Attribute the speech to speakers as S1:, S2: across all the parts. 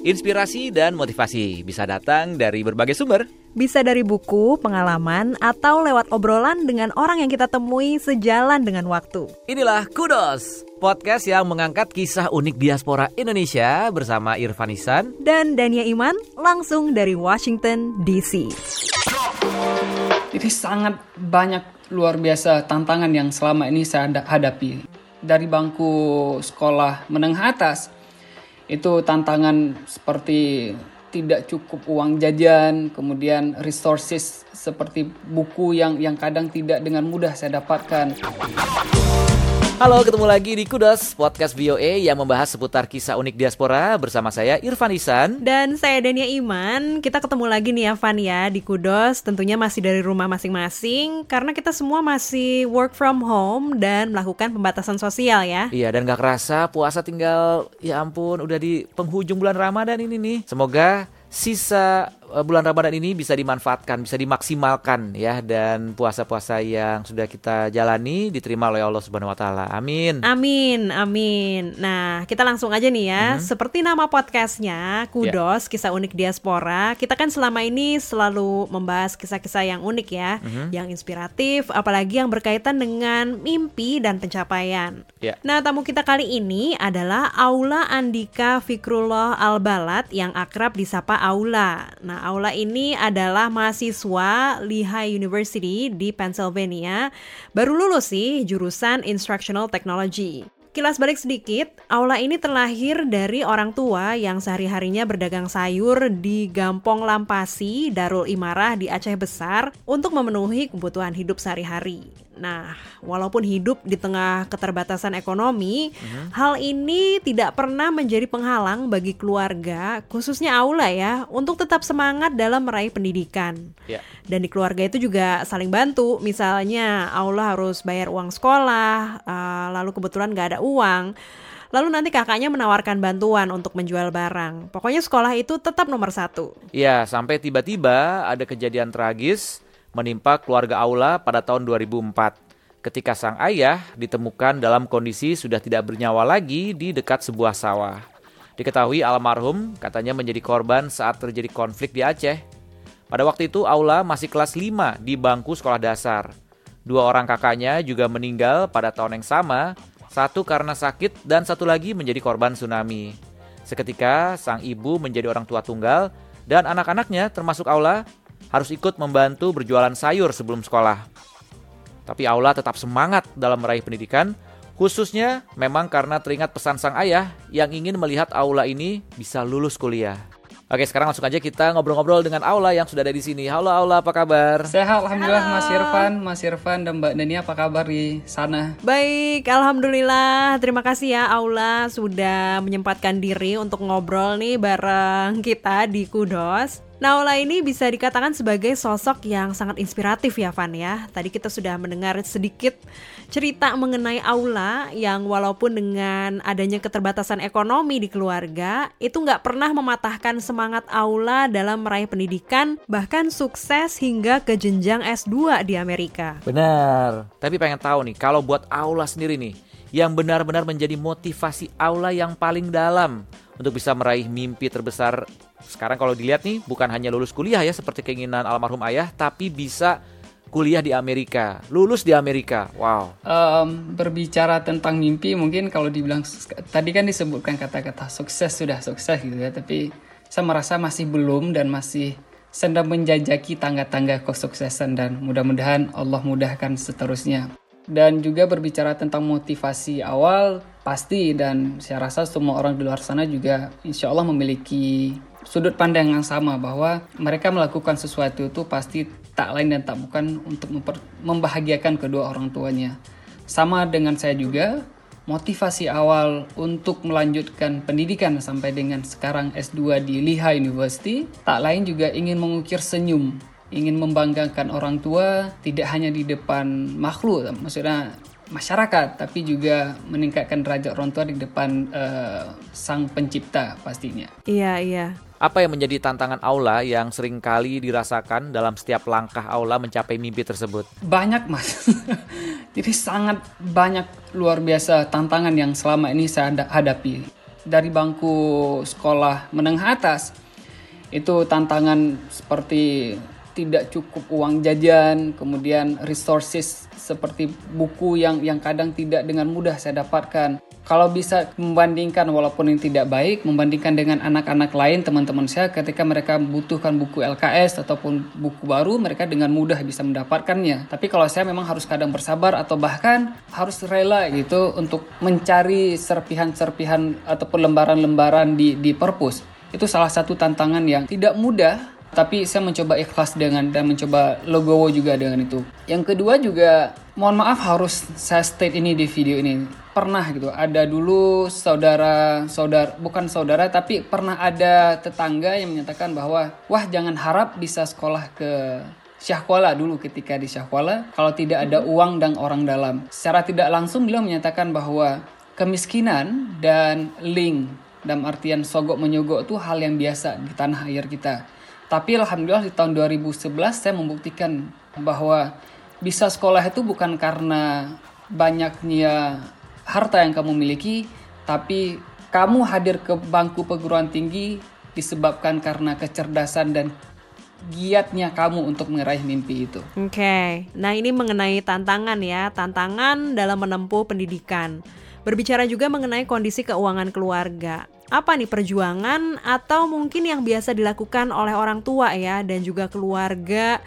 S1: Inspirasi dan motivasi bisa datang dari berbagai sumber.
S2: Bisa dari buku, pengalaman, atau lewat obrolan dengan orang yang kita temui sejalan dengan waktu.
S1: Inilah Kudos, podcast yang mengangkat kisah unik diaspora Indonesia bersama Irfan Isan
S2: Dan Dania Iman langsung dari Washington, D.C.
S3: Ini sangat banyak luar biasa tantangan yang selama ini saya hadapi. Dari bangku sekolah menengah atas, itu tantangan seperti tidak cukup uang jajan, kemudian resources seperti buku yang yang kadang tidak dengan mudah saya dapatkan.
S1: Halo, ketemu lagi di Kudos, podcast VOA yang membahas seputar kisah unik diaspora bersama saya Irfan Isan.
S2: Dan saya Dania Iman, kita ketemu lagi nih ya Van ya di Kudos, tentunya masih dari rumah masing-masing karena kita semua masih work from home dan melakukan pembatasan sosial ya.
S1: Iya, dan gak kerasa puasa tinggal, ya ampun, udah di penghujung bulan Ramadan ini nih. Semoga sisa bulan Ramadan ini bisa dimanfaatkan, bisa dimaksimalkan ya dan puasa-puasa yang sudah kita jalani diterima oleh Allah Subhanahu wa taala. Amin.
S2: Amin, amin. Nah, kita langsung aja nih ya.
S1: Mhm.
S2: Seperti nama podcastnya, Kudos, kisah unik diaspora. Kita kan selama ini selalu membahas kisah-kisah yang unik ya,
S1: Mhm.
S2: yang inspiratif, apalagi yang berkaitan dengan mimpi dan pencapaian.
S1: Ya.
S2: Nah, tamu kita kali ini adalah Aula Andika Fikrullah Albalat yang akrab disapa Aula. Nah, Aula ini adalah mahasiswa Lehigh University di Pennsylvania. Baru lulus sih jurusan Instructional Technology. Kilas balik sedikit, Aula ini terlahir dari orang tua yang sehari-harinya berdagang sayur di Gampong Lampasi, Darul Imarah di Aceh Besar untuk memenuhi kebutuhan hidup sehari-hari. Nah, walaupun hidup di tengah keterbatasan ekonomi, hal ini tidak pernah menjadi penghalang bagi keluarga, khususnya Aula ya, untuk tetap semangat dalam meraih pendidikan.
S1: Ya.
S2: Dan di keluarga itu juga saling bantu. Misalnya Aula harus bayar uang sekolah, eh, lalu kebetulan gak ada uang. Lalu nanti kakaknya menawarkan bantuan untuk menjual barang. Pokoknya sekolah itu tetap nomor satu.
S1: Ya, sampai tiba-tiba ada kejadian tragis menimpa keluarga Aula pada tahun 2004 ketika sang ayah ditemukan dalam kondisi sudah tidak bernyawa lagi di dekat sebuah sawah. Diketahui almarhum katanya menjadi korban saat terjadi konflik di Aceh. Pada waktu itu Aula masih kelas 5 di bangku sekolah dasar. Dua orang kakaknya juga meninggal pada tahun yang sama, satu karena sakit dan satu lagi menjadi korban tsunami. Seketika sang ibu menjadi orang tua tunggal dan anak-anaknya termasuk Aula harus ikut membantu berjualan sayur sebelum sekolah. Tapi Aula tetap semangat dalam meraih pendidikan, khususnya memang karena teringat pesan sang ayah yang ingin melihat Aula ini bisa lulus kuliah. Oke, sekarang langsung aja kita ngobrol-ngobrol dengan Aula yang sudah ada di sini. Halo Aula, apa kabar?
S3: Sehat alhamdulillah Mas Irfan, Mas Irfan dan Mbak Dania apa kabar di sana?
S2: Baik, Alhamdulillah. Terima kasih ya Aula sudah menyempatkan diri untuk ngobrol nih bareng kita di Kudos. Nah, Aula ini bisa dikatakan sebagai sosok yang sangat inspiratif ya, Van ya. Tadi kita sudah mendengar sedikit cerita mengenai Aula yang walaupun dengan adanya keterbatasan ekonomi di keluarga, itu nggak pernah mematahkan semangat Aula dalam meraih pendidikan, bahkan sukses hingga ke jenjang S2 di Amerika.
S1: Benar. Tapi pengen tahu nih, kalau buat Aula sendiri nih, yang benar-benar menjadi motivasi Aula yang paling dalam untuk bisa meraih mimpi terbesar. Sekarang kalau dilihat nih, bukan hanya lulus kuliah ya seperti keinginan almarhum ayah, tapi bisa kuliah di Amerika, lulus di Amerika. Wow.
S3: Em, berbicara tentang mimpi mungkin kalau dibilang tadi kan disebutkan kata-kata sukses sudah sukses gitu ya tapi saya merasa masih belum dan masih sedang menjajaki tangga-tangga kesuksesan dan mudah-mudahan Allah mudahkan seterusnya dan juga berbicara tentang motivasi awal pasti dan saya rasa semua orang di luar sana juga insya Allah memiliki sudut pandang yang sama bahwa mereka melakukan sesuatu itu pasti tak lain dan tak bukan untuk membahagiakan kedua orang tuanya. Sama dengan saya juga, motivasi awal untuk melanjutkan pendidikan sampai dengan sekarang S2 di Lehigh University, tak lain juga ingin mengukir senyum, ingin membanggakan orang tua tidak hanya di depan makhluk, maksudnya masyarakat, tapi juga meningkatkan derajat orang tua di depan eh, sang pencipta pastinya.
S2: Iya, iya.
S1: Apa yang menjadi tantangan Aula yang sering kali dirasakan dalam setiap langkah Aula mencapai mimpi tersebut?
S3: Banyak mas, jadi sangat banyak luar biasa tantangan yang selama ini saya hada- hadapi. dari bangku sekolah menengah atas itu tantangan seperti tidak cukup uang jajan, kemudian resources seperti buku yang yang kadang tidak dengan mudah saya dapatkan. Kalau bisa membandingkan walaupun yang tidak baik, membandingkan dengan anak-anak lain teman-teman saya ketika mereka membutuhkan buku LKS ataupun buku baru, mereka dengan mudah bisa mendapatkannya. Tapi kalau saya memang harus kadang bersabar atau bahkan harus rela gitu untuk mencari serpihan-serpihan ataupun lembaran-lembaran di di perpus. Itu salah satu tantangan yang tidak mudah tapi saya mencoba ikhlas dengan dan mencoba logowo juga dengan itu. Yang kedua juga mohon maaf harus saya state ini di video ini. Pernah gitu, ada dulu saudara, saudara bukan saudara tapi pernah ada tetangga yang menyatakan bahwa wah jangan harap bisa sekolah ke Syahkuala dulu ketika di Syahkuala kalau tidak ada uang dan orang dalam. Secara tidak langsung beliau menyatakan bahwa kemiskinan dan link dalam artian sogok menyogok itu hal yang biasa di tanah air kita tapi alhamdulillah di tahun 2011 saya membuktikan bahwa bisa sekolah itu bukan karena banyaknya harta yang kamu miliki, tapi kamu hadir ke bangku perguruan tinggi disebabkan karena kecerdasan dan giatnya kamu untuk meraih mimpi itu.
S2: Oke, okay. nah ini mengenai tantangan ya, tantangan dalam menempuh pendidikan. Berbicara juga mengenai kondisi keuangan keluarga apa nih perjuangan atau mungkin yang biasa dilakukan oleh orang tua ya dan juga keluarga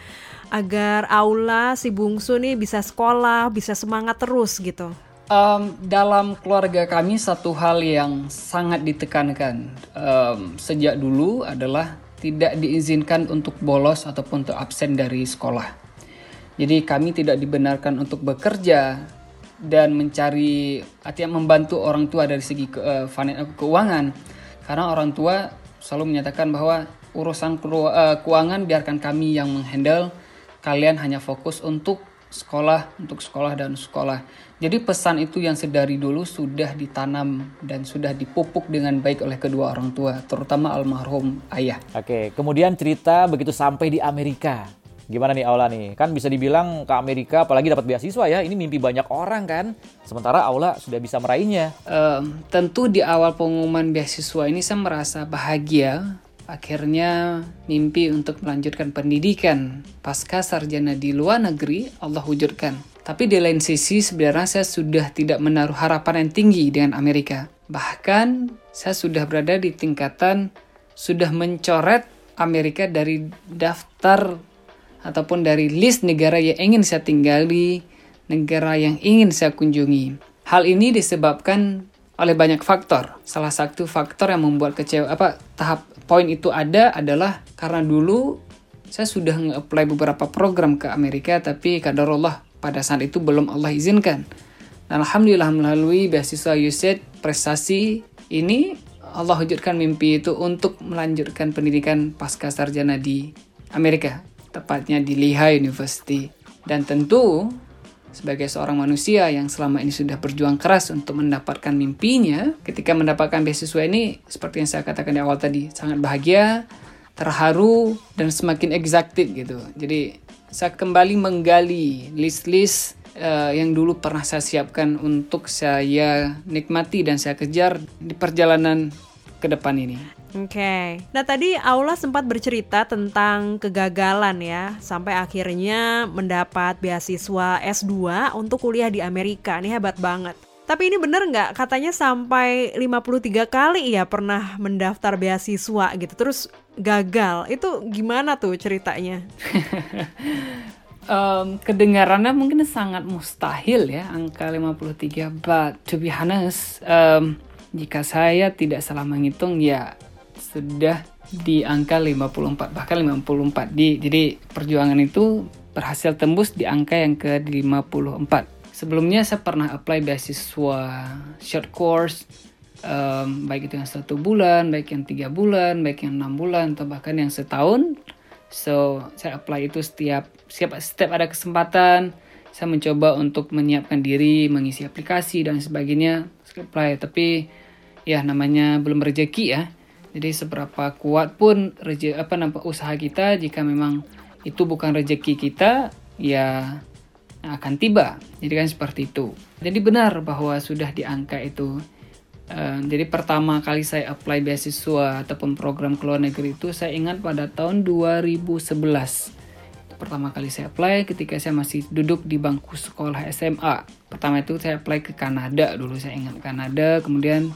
S2: agar Aula si bungsu nih bisa sekolah, bisa semangat terus gitu?
S3: Um, dalam keluarga kami satu hal yang sangat ditekankan um, sejak dulu adalah tidak diizinkan untuk bolos ataupun untuk absen dari sekolah. Jadi kami tidak dibenarkan untuk bekerja dan mencari artinya membantu orang tua dari segi ke, uh, keuangan. Karena orang tua selalu menyatakan bahwa urusan uh, keuangan biarkan kami yang menghandle kalian hanya fokus untuk sekolah untuk sekolah dan sekolah. Jadi pesan itu yang sedari dulu sudah ditanam dan sudah dipupuk dengan baik oleh kedua orang tua terutama almarhum ayah.
S1: Oke kemudian cerita begitu sampai di Amerika Gimana nih Aula nih? Kan bisa dibilang ke Amerika apalagi dapat beasiswa ya. Ini mimpi banyak orang kan. Sementara Aula sudah bisa meraihnya.
S3: Um, tentu di awal pengumuman beasiswa ini saya merasa bahagia. Akhirnya mimpi untuk melanjutkan pendidikan pasca sarjana di luar negeri Allah wujudkan. Tapi di lain sisi sebenarnya saya sudah tidak menaruh harapan yang tinggi dengan Amerika. Bahkan saya sudah berada di tingkatan sudah mencoret Amerika dari daftar ataupun dari list negara yang ingin saya tinggali, negara yang ingin saya kunjungi. Hal ini disebabkan oleh banyak faktor. Salah satu faktor yang membuat kecewa apa tahap poin itu ada adalah karena dulu saya sudah nge-apply beberapa program ke Amerika tapi kadarullah pada saat itu belum Allah izinkan. Dan alhamdulillah melalui beasiswa USAID prestasi ini Allah wujudkan mimpi itu untuk melanjutkan pendidikan pasca sarjana di Amerika tepatnya di Lehigh University. Dan tentu sebagai seorang manusia yang selama ini sudah berjuang keras untuk mendapatkan mimpinya, ketika mendapatkan beasiswa ini, seperti yang saya katakan di awal tadi, sangat bahagia, terharu, dan semakin excited gitu. Jadi saya kembali menggali list-list uh, yang dulu pernah saya siapkan untuk saya nikmati dan saya kejar di perjalanan ke depan ini.
S2: Oke. Okay. Nah, tadi Aula sempat bercerita tentang kegagalan ya, sampai akhirnya mendapat beasiswa S2 untuk kuliah di Amerika. Ini hebat banget. Tapi ini bener nggak katanya sampai 53 kali ya pernah mendaftar beasiswa gitu terus gagal. Itu gimana tuh ceritanya?
S3: um, kedengarannya mungkin sangat mustahil ya angka 53 but to be honest um, jika saya tidak salah menghitung ya sudah di angka 54 bahkan 54 di jadi perjuangan itu berhasil tembus di angka yang ke 54 sebelumnya saya pernah apply beasiswa short course um, baik itu yang satu bulan baik yang tiga bulan baik yang enam bulan atau bahkan yang setahun. So saya apply itu setiap setiap setiap ada kesempatan saya mencoba untuk menyiapkan diri mengisi aplikasi dan sebagainya. Apply tapi ya namanya belum rezeki ya. Jadi seberapa kuat pun reje, apa nampak usaha kita jika memang itu bukan rezeki kita ya akan tiba. Jadi kan seperti itu. Jadi benar bahwa sudah di angka itu Uh, jadi pertama kali saya apply beasiswa ataupun program ke luar negeri itu saya ingat pada tahun 2011. Pertama kali saya apply ketika saya masih duduk di bangku sekolah SMA. Pertama itu saya apply ke Kanada dulu saya ingat Kanada, kemudian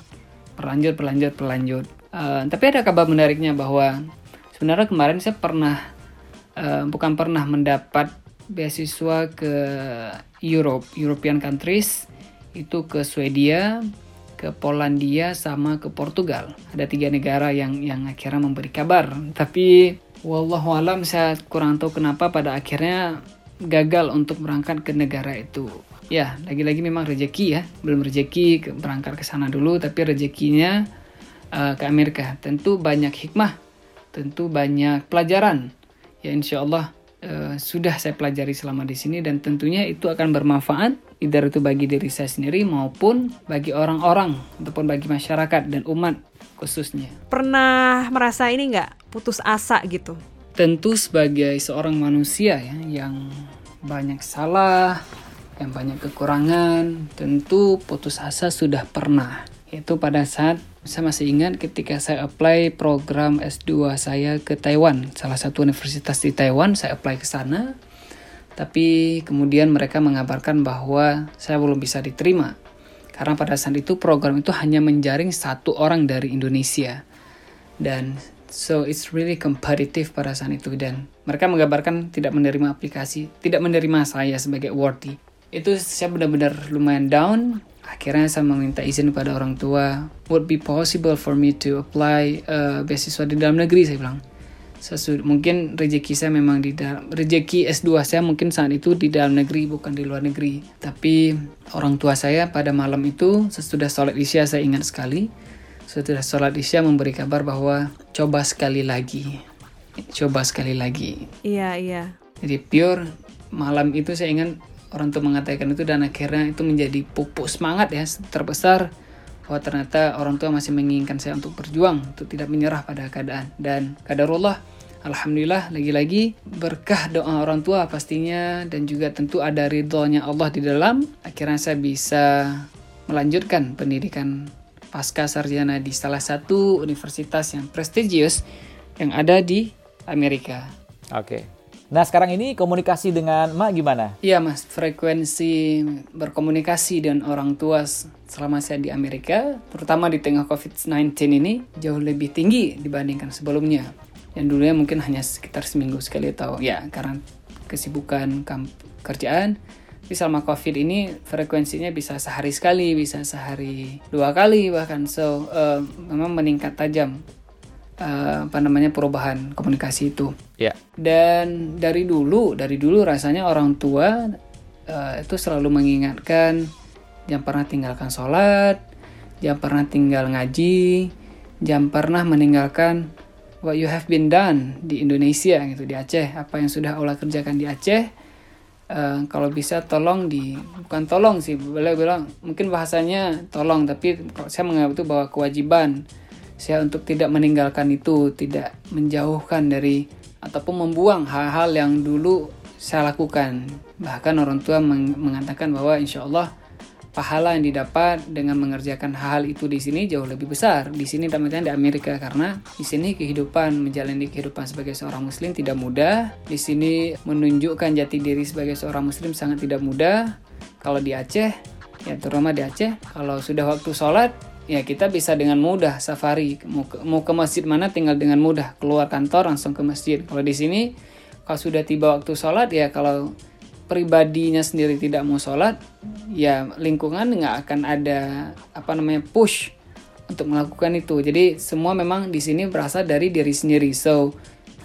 S3: berlanjut berlanjut berlanjut. Uh, tapi ada kabar menariknya bahwa sebenarnya kemarin saya pernah uh, bukan pernah mendapat beasiswa ke Europe, European countries itu ke Swedia, ke Polandia sama ke Portugal. Ada tiga negara yang yang akhirnya memberi kabar. Tapi wallahualam saya kurang tahu kenapa pada akhirnya gagal untuk berangkat ke negara itu. Ya, lagi-lagi memang rezeki ya. Belum rezeki ke, berangkat ke sana dulu, tapi rezekinya uh, ke Amerika. Tentu banyak hikmah, tentu banyak pelajaran. Ya insya Allah uh, sudah saya pelajari selama di sini dan tentunya itu akan bermanfaat either itu bagi diri saya sendiri maupun bagi orang-orang ataupun bagi masyarakat dan umat khususnya.
S2: Pernah merasa ini nggak putus asa gitu?
S3: Tentu sebagai seorang manusia ya yang banyak salah, yang banyak kekurangan, tentu putus asa sudah pernah. Itu pada saat saya masih ingat ketika saya apply program S2 saya ke Taiwan, salah satu universitas di Taiwan, saya apply ke sana tapi kemudian mereka mengabarkan bahwa saya belum bisa diterima. Karena pada saat itu program itu hanya menjaring satu orang dari Indonesia. Dan so it's really competitive pada saat itu. Dan mereka mengabarkan tidak menerima aplikasi, tidak menerima saya sebagai worthy. Itu saya benar-benar lumayan down. Akhirnya saya meminta izin pada orang tua. Would be possible for me to apply uh, beasiswa di dalam negeri, saya bilang Sesud mungkin rezeki saya memang di dalam rezeki S2 saya mungkin saat itu di dalam negeri bukan di luar negeri tapi orang tua saya pada malam itu sesudah sholat isya saya ingat sekali sesudah sholat isya memberi kabar bahwa coba sekali lagi coba sekali lagi
S2: iya iya
S3: jadi pure malam itu saya ingat orang tua mengatakan itu dan akhirnya itu menjadi pupuk semangat ya terbesar bahwa ternyata orang tua masih menginginkan saya untuk berjuang, untuk tidak menyerah pada keadaan. Dan kadarullah, Alhamdulillah lagi-lagi berkah doa orang tua pastinya dan juga tentu ada ridhonya Allah di dalam. Akhirnya saya bisa melanjutkan pendidikan pasca sarjana di salah satu universitas yang prestigious yang ada di Amerika.
S1: Oke. Okay. Nah sekarang ini komunikasi dengan Mak gimana?
S3: Iya mas, frekuensi berkomunikasi dengan orang tua selama saya di Amerika, terutama di tengah COVID-19 ini jauh lebih tinggi dibandingkan sebelumnya. Yang dulunya mungkin hanya sekitar seminggu sekali atau ya karena kesibukan kerjaan. Tapi selama COVID ini frekuensinya bisa sehari sekali, bisa sehari dua kali bahkan. So uh, memang meningkat tajam uh, apa namanya perubahan komunikasi itu.
S1: Yeah.
S3: Dan dari dulu, dari dulu rasanya orang tua uh, itu selalu mengingatkan jangan pernah tinggalkan sholat, jangan pernah tinggal ngaji, jangan pernah meninggalkan what you have been done di Indonesia gitu di Aceh, apa yang sudah Allah kerjakan di Aceh. Uh, kalau bisa tolong di bukan tolong sih boleh bilang mungkin bahasanya tolong tapi kalau saya menganggap itu bahwa kewajiban saya untuk tidak meninggalkan itu, tidak menjauhkan dari ataupun membuang hal-hal yang dulu saya lakukan. Bahkan orang tua meng mengatakan bahwa insya Allah pahala yang didapat dengan mengerjakan hal itu di sini jauh lebih besar. Di sini dampaknya di Amerika karena di sini kehidupan menjalani kehidupan sebagai seorang muslim tidak mudah. Di sini menunjukkan jati diri sebagai seorang muslim sangat tidak mudah. Kalau di Aceh, ya terutama di Aceh, kalau sudah waktu sholat ya kita bisa dengan mudah safari. Mau ke, mau ke masjid mana tinggal dengan mudah. Keluar kantor langsung ke masjid. Kalau di sini kalau sudah tiba waktu sholat ya kalau pribadinya sendiri tidak mau sholat ya lingkungan nggak akan ada apa namanya push untuk melakukan itu. Jadi semua memang di sini berasal dari diri sendiri. So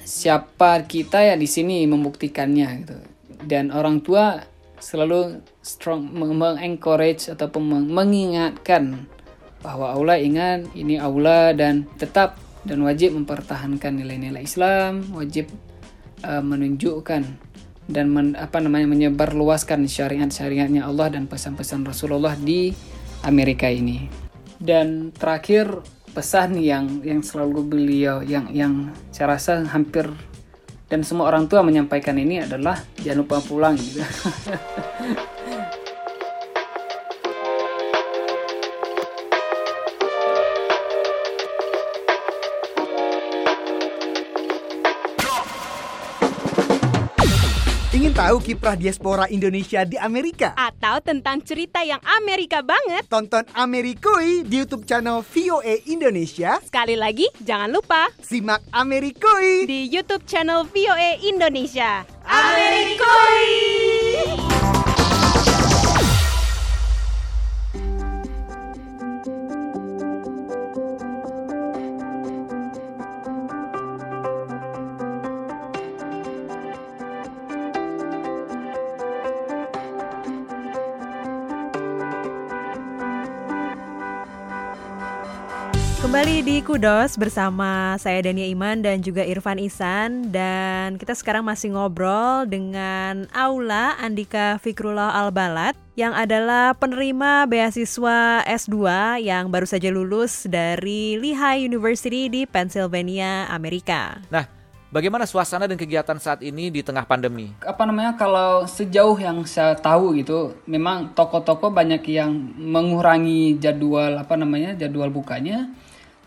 S3: siapa kita ya di sini membuktikannya gitu. Dan orang tua selalu strong mengencourage ataupun mengingatkan bahwa Allah ingat ini aula dan tetap dan wajib mempertahankan nilai-nilai Islam, wajib uh, menunjukkan dan men, apa namanya menyebarluaskan syariat-syariatnya Allah dan pesan-pesan Rasulullah di Amerika ini. Dan terakhir pesan yang yang selalu beliau yang yang saya rasa hampir dan semua orang tua menyampaikan ini adalah jangan lupa pulang gitu.
S4: Ingin tahu kiprah diaspora Indonesia di Amerika?
S5: Atau tentang cerita yang Amerika banget?
S4: Tonton Amerikui di YouTube channel VOA Indonesia.
S5: Sekali lagi, jangan lupa
S4: Simak Amerikui
S5: di YouTube channel VOA Indonesia. Amerikui!
S2: Kembali di Kudos bersama saya Dania Iman dan juga Irfan Isan dan kita sekarang masih ngobrol dengan Aula Andika Fikrullah Albalat yang adalah penerima beasiswa S2 yang baru saja lulus dari Lehigh University di Pennsylvania, Amerika.
S1: Nah, bagaimana suasana dan kegiatan saat ini di tengah pandemi?
S3: Apa namanya kalau sejauh yang saya tahu gitu, memang toko-toko banyak yang mengurangi jadwal apa namanya jadwal bukanya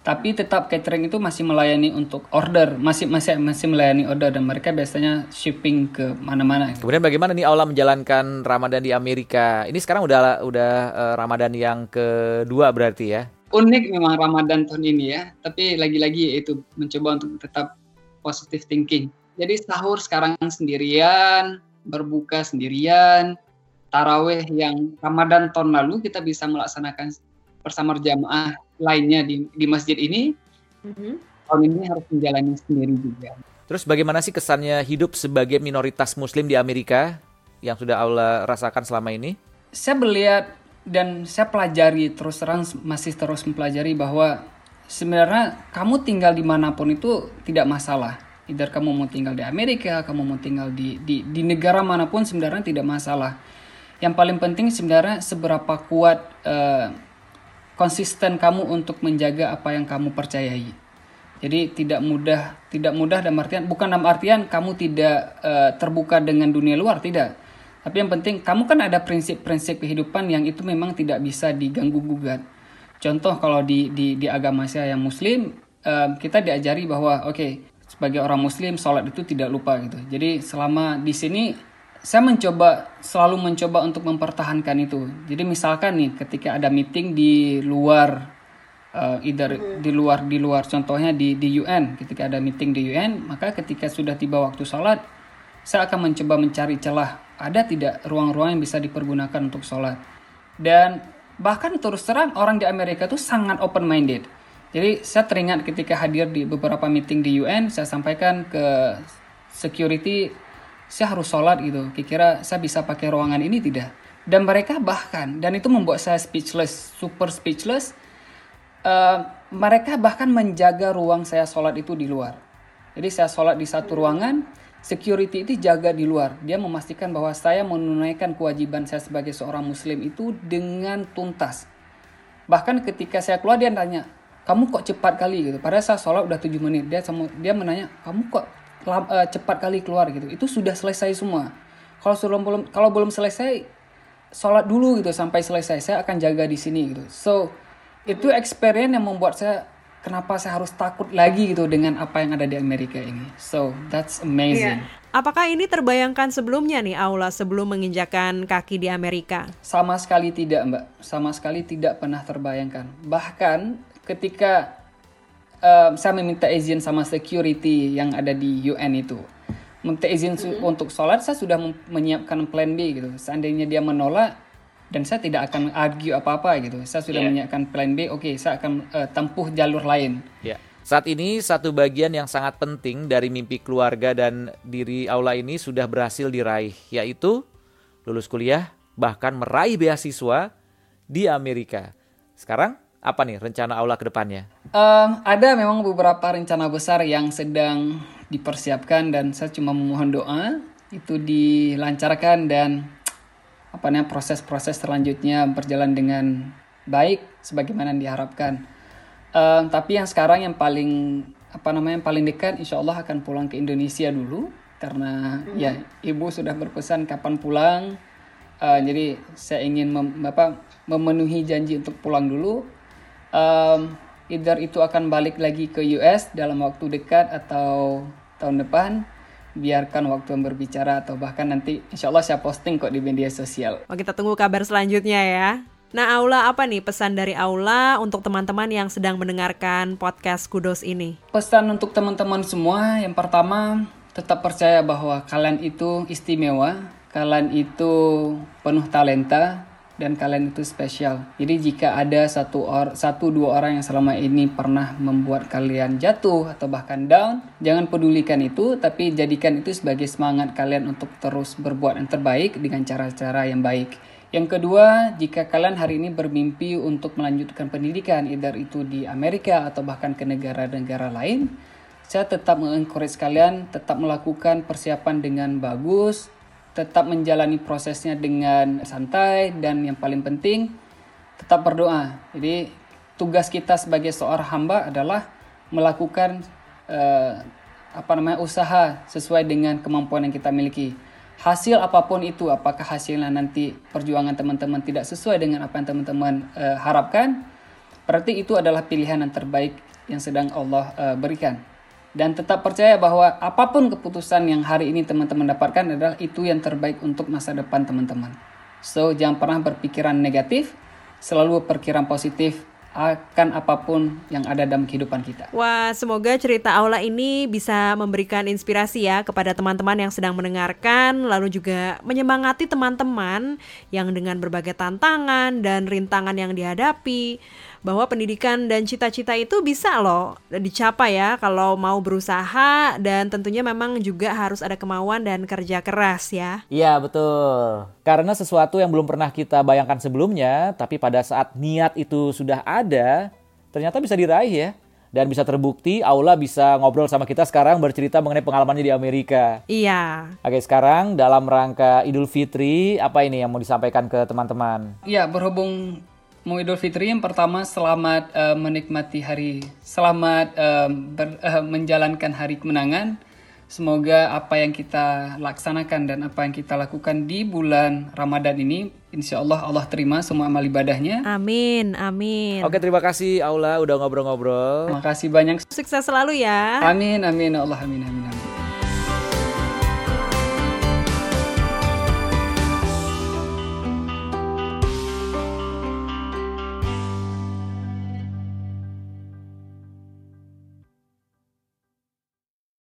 S3: tapi tetap catering itu masih melayani untuk order masih masih masih melayani order dan mereka biasanya shipping ke mana-mana.
S1: Kemudian bagaimana nih Allah menjalankan Ramadan di Amerika? Ini sekarang udah udah uh, Ramadan yang kedua berarti ya?
S3: Unik memang Ramadan tahun ini ya, tapi lagi-lagi itu mencoba untuk tetap positive thinking. Jadi sahur sekarang sendirian, berbuka sendirian, taraweh yang Ramadan tahun lalu kita bisa melaksanakan bersama jamaah lainnya di, di masjid ini mm-hmm. tahun ini harus menjalani sendiri juga.
S1: Terus bagaimana sih kesannya hidup sebagai minoritas Muslim di Amerika yang sudah Allah rasakan selama ini?
S3: Saya melihat dan saya pelajari terus terang masih terus mempelajari bahwa sebenarnya kamu tinggal di mana pun itu tidak masalah. Either kamu mau tinggal di Amerika, kamu mau tinggal di, di, di negara mana pun sebenarnya tidak masalah. Yang paling penting sebenarnya seberapa kuat uh, konsisten kamu untuk menjaga apa yang kamu percayai. Jadi tidak mudah, tidak mudah dalam artian bukan dalam artian kamu tidak uh, terbuka dengan dunia luar, tidak. Tapi yang penting kamu kan ada prinsip-prinsip kehidupan yang itu memang tidak bisa diganggu gugat. Contoh kalau di di, di agama saya yang Muslim, uh, kita diajari bahwa oke okay, sebagai orang Muslim sholat itu tidak lupa gitu. Jadi selama di sini saya mencoba selalu mencoba untuk mempertahankan itu. Jadi misalkan nih ketika ada meeting di luar uh, either hmm. di luar di luar contohnya di di UN ketika ada meeting di UN maka ketika sudah tiba waktu sholat saya akan mencoba mencari celah ada tidak ruang-ruang yang bisa dipergunakan untuk sholat dan bahkan terus terang orang di Amerika itu sangat open minded jadi saya teringat ketika hadir di beberapa meeting di UN saya sampaikan ke security saya harus sholat gitu. Kira-kira saya bisa pakai ruangan ini tidak? Dan mereka bahkan dan itu membuat saya speechless super speechless uh, mereka bahkan menjaga ruang saya sholat itu di luar. Jadi saya sholat di satu ruangan security itu jaga di luar. Dia memastikan bahwa saya menunaikan kewajiban saya sebagai seorang muslim itu dengan tuntas. Bahkan ketika saya keluar dia tanya kamu kok cepat kali? Gitu. Padahal saya sholat udah 7 menit. Dia dia menanya kamu kok uh, cepat kali keluar gitu itu sudah selesai semua kalau belum belum kalau belum selesai sholat dulu gitu sampai selesai saya akan jaga di sini gitu so itu experience yang membuat saya kenapa saya harus takut lagi gitu dengan apa yang ada di Amerika ini so that's amazing yeah.
S2: Apakah ini terbayangkan sebelumnya nih Aula sebelum menginjakan kaki di Amerika?
S3: Sama sekali tidak, Mbak. Sama sekali tidak pernah terbayangkan. Bahkan ketika uh, saya meminta izin sama security yang ada di UN itu minta izin mm-hmm. untuk sholat saya sudah menyiapkan plan B gitu seandainya dia menolak dan saya tidak akan argue apa-apa gitu saya sudah yeah. menyiapkan plan B oke okay, saya akan uh, tempuh jalur lain
S1: yeah. Saat ini satu bagian yang sangat penting dari mimpi keluarga dan diri Aula ini sudah berhasil diraih, yaitu lulus kuliah bahkan meraih beasiswa di Amerika. Sekarang apa nih rencana aula ke depannya?
S3: Um, ada memang beberapa rencana besar yang sedang dipersiapkan dan saya cuma memohon doa itu dilancarkan dan apa namanya proses-proses selanjutnya berjalan dengan baik sebagaimana yang diharapkan. Um, tapi yang sekarang yang paling apa namanya yang paling dekat insya Allah akan pulang ke Indonesia dulu karena hmm. ya ibu sudah berpesan kapan pulang. Uh, jadi saya ingin mem, apa, memenuhi janji untuk pulang dulu um, either itu akan balik lagi ke US dalam waktu dekat atau tahun depan biarkan waktu yang berbicara atau bahkan nanti insya Allah saya posting kok di media sosial.
S2: Oh, kita tunggu kabar selanjutnya ya. Nah, Aula apa nih pesan dari Aula untuk teman-teman yang sedang mendengarkan podcast Kudos ini?
S3: Pesan untuk teman-teman semua, yang pertama tetap percaya bahwa kalian itu istimewa, kalian itu penuh talenta, dan kalian itu spesial. Jadi jika ada satu or, satu dua orang yang selama ini pernah membuat kalian jatuh atau bahkan down, jangan pedulikan itu, tapi jadikan itu sebagai semangat kalian untuk terus berbuat yang terbaik dengan cara-cara yang baik. Yang kedua, jika kalian hari ini bermimpi untuk melanjutkan pendidikan, either itu di Amerika atau bahkan ke negara-negara lain, saya tetap mengencourage kalian tetap melakukan persiapan dengan bagus, tetap menjalani prosesnya dengan santai, dan yang paling penting, tetap berdoa. Jadi, tugas kita sebagai seorang hamba adalah melakukan uh, apa namanya usaha sesuai dengan kemampuan yang kita miliki hasil apa pun itu apakah hasilnya nanti perjuangan teman-teman tidak sesuai dengan apa yang teman-teman uh, harapkan berarti itu adalah pilihan yang terbaik yang sedang Allah uh, berikan dan tetap percaya bahwa apa pun keputusan yang hari ini teman-teman dapatkan adalah itu yang terbaik untuk masa depan teman-teman so jangan pernah berpikiran negatif selalu berpikiran positif akan apa pun yang ada dalam kehidupan kita.
S2: Wah, semoga cerita Aula ini bisa memberikan inspirasi ya kepada teman-teman yang sedang mendengarkan, lalu juga menyemangati teman-teman yang dengan berbagai tantangan dan rintangan yang dihadapi bahwa pendidikan dan cita-cita itu bisa loh dicapai ya kalau mau berusaha dan tentunya memang juga harus ada kemauan dan kerja keras ya.
S1: Iya betul. Karena sesuatu yang belum pernah kita bayangkan sebelumnya, tapi pada saat niat itu sudah ada, ternyata bisa diraih ya dan bisa terbukti Aula bisa ngobrol sama kita sekarang bercerita mengenai pengalamannya di Amerika.
S2: Iya.
S1: Oke, sekarang dalam rangka Idul Fitri, apa ini yang mau disampaikan ke teman-teman?
S3: Iya, berhubung mau Idul Fitri yang pertama selamat uh, menikmati hari, selamat uh, ber, uh, menjalankan hari kemenangan. Semoga apa yang kita laksanakan dan apa yang kita lakukan di bulan Ramadan ini, insya Allah Allah terima semua amal ibadahnya.
S2: Amin, amin.
S1: Oke, terima kasih Aula udah ngobrol-ngobrol.
S3: Terima kasih banyak.
S2: Sukses selalu ya.
S3: Amin, amin, Allah amin, amin. amin.